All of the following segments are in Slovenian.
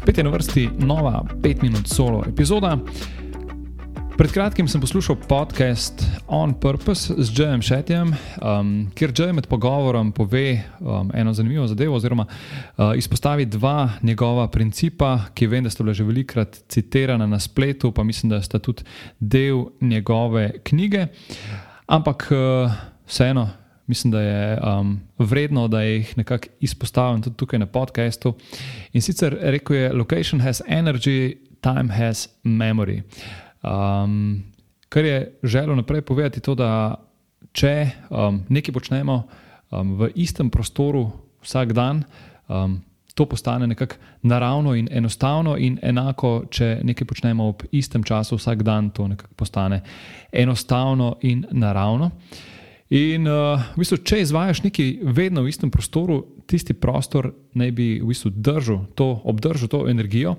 Spet je na vrsti nova 5 minut solo epizoda. Pred kratkim sem poslušal podcast On Purpose z Jayem Shetjem, um, kjer Jay med pogovorom pove um, eno zanimivo zadevo, oziroma uh, izpostavi dva njegova principa, ki vem, da sta bila že velikokrat citirana na spletu, pa mislim, da sta tudi del njegove knjige. Ampak uh, vseeno, mislim, da je um, vredno, da jih nekako izpostavim tudi tukaj na podkastu. In sicer rekel je: Location has energy, time has memory. Um, kar je želel naprej povedati, to, da če um, nekaj počnemo um, v istem prostoru vsak dan, um, to postane nekako naravno in enostavno, in enako, če nekaj počnemo ob istem času vsak dan, to nekako postane enostavno in naravno. In uh, v bistvu, če izvajaš nekaj vedno v istem prostoru, tisti prostor naj bi v bistvu držal to, obdržal to energijo.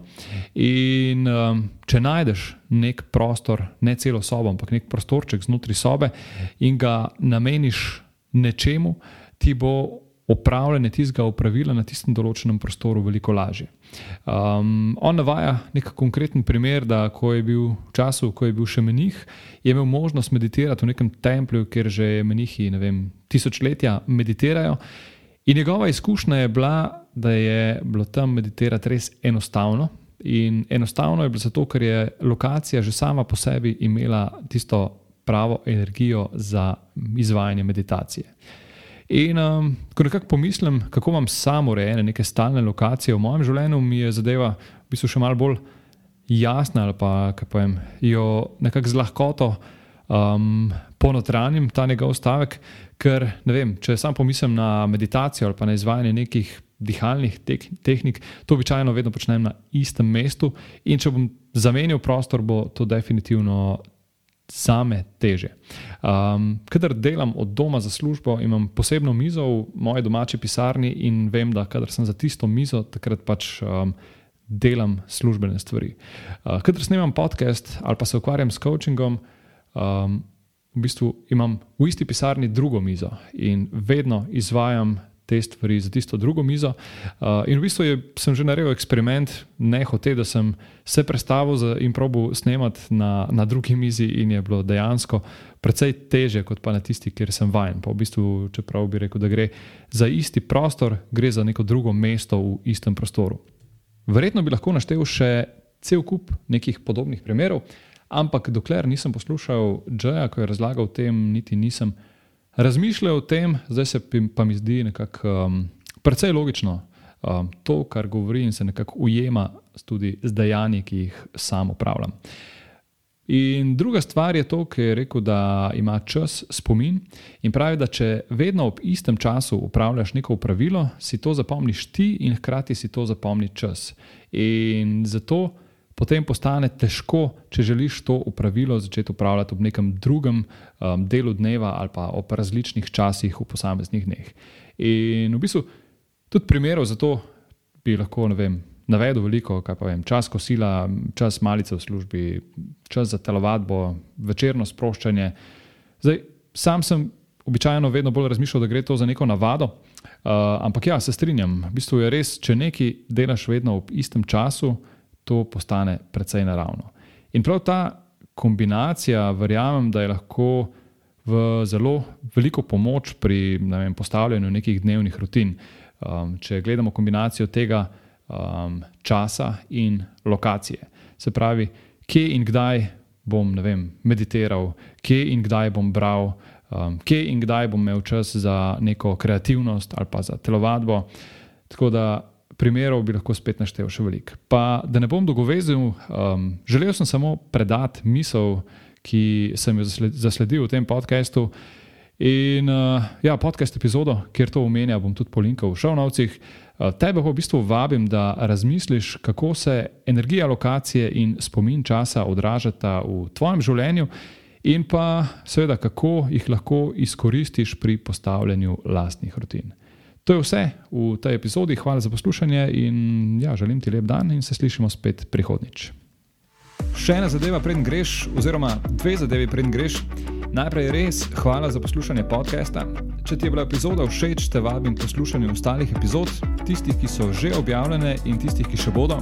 In um, če najdeš nek prostor, ne celo sobo, ampak nek prostorček znotraj sobe in ga nameniš nečemu, ti bo upravljanje tistega upravila na tistem določenem prostoru veliko lažje. Um, on navaja nek konkreten primer, da ko je bil v času, ko je bil še menih, je imel možnost meditirati v nekem templju, kjer že menihi vem, tisočletja meditirajo. In njegova izkušnja je bila, da je bilo tam meditirati res enostavno. In enostavno je bilo zato, ker je lokacija že sama po sebi imela tisto pravo energijo za izvajanje meditacije. In um, ko nekako pomislim, kako imam samo urejene neke stalne lokacije v mojem življenju, mi je zadeva v bistvu še malo bolj jasna ali pa povem, jo nekako z lahkoto um, ponotranjim ta njegov stavek. Ker vem, če sam pomislim na meditacijo ali pa na izvajanje nekih dihalnih tek tehnik, to običajno vedno počnem na istem mestu. In če bom zamenjal prostor, bo to definitivno same teže. Um, kadar delam od doma za službo, imam posebno mizo v moji domači pisarni in vem, da kadar sem za tisto mizo, takrat pač um, delam službene stvari. Uh, kadar snemam podcast ali pa se ukvarjam s coachingom, um, v bistvu imam v isti pisarni drugo mizo in vedno izvajam te stvari za tisto drugo mizo. Uh, in v bistvu je, sem že naredil eksperiment, ne hotel, da sem se predstavil in probil snemati na, na drugi mizi, in je bilo dejansko precej teže kot pa na tisti, kjer sem vajen. Pa v bistvu, čeprav bi rekel, da gre za isti prostor, gre za neko drugo mesto v istem prostoru. Verjetno bi lahko naštel še cel kup nekih podobnih primerov, ampak dokler nisem poslušal Džeja, ko je razlagal o tem, niti nisem razmišljal o tem, zdaj se pa mi zdi nekako um, precej logično um, to, kar govori in se nekako ujema tudi z dejanji, ki jih sam upravljam. In druga stvar je to, ki je rekel, da ima čas spomin in pravi, da če vedno ob istem času upravljaš neko pravilo, si to zapomniš ti in hkrati si to zapomni čas. In zato potem postane težko, če želiš to upravilo začeti upravljati ob nekem drugem um, delu dneva ali pa ob različnih časih v posameznih dneh. In v bistvu tudi primerov za to bi lahko vem, navedel veliko, kaj pa vem, čas kosila, čas malice v službi, čas za telovadbo, večerno sproščanje. Zdaj, sam sem običajno vedno bolj razmišljal, da gre to za neko navado. Uh, ampak ja, se strinjam, v bistvu je res, če nekaj delaš vedno ob istem času, to postane precej naravno. In prav ta kombinacija, verjamem, da je lahko v zelo veliko pomoč pri vem, postavljanju nekih dnevnih rutin. Um, če gledamo kombinacijo tega um, časa in lokacije, se pravi, kje in kdaj bom vem, meditiral, kje in kdaj bom bral, um, kje in kdaj bom imel čas za neko kreativnost ali pa za telovadbo. Tako da primerov bi lahko spet naštel še veliko. Pa da ne bom dolgovezil, um, želel sem samo predati misel, ki sem jo zasledil v tem podkastu. In uh, ja, podcast epizodo, kjer to omenja, bom tudi polinkal v šovnovcih. Uh, tebe pa v bistvu vabim, da razmisliš, kako se energija lokacije in spomin časa odražata v tvojem življenju, in pa seveda, kako jih lahko izkoristiš pri postavljanju lastnih rutin. To je vse v tej epizodi. Hvala za poslušanje in ja, želim ti lep dan in se slišimo spet prihodnič. Še ena zadeva, preden greš, oziroma dve zadevi, preden greš. Najprej res hvala za poslušanje podcasta. Če ti je bila epizoda všeč, te vabim poslušanje ostalih epizod, tistih, ki so že objavljene in tistih, ki še bodo.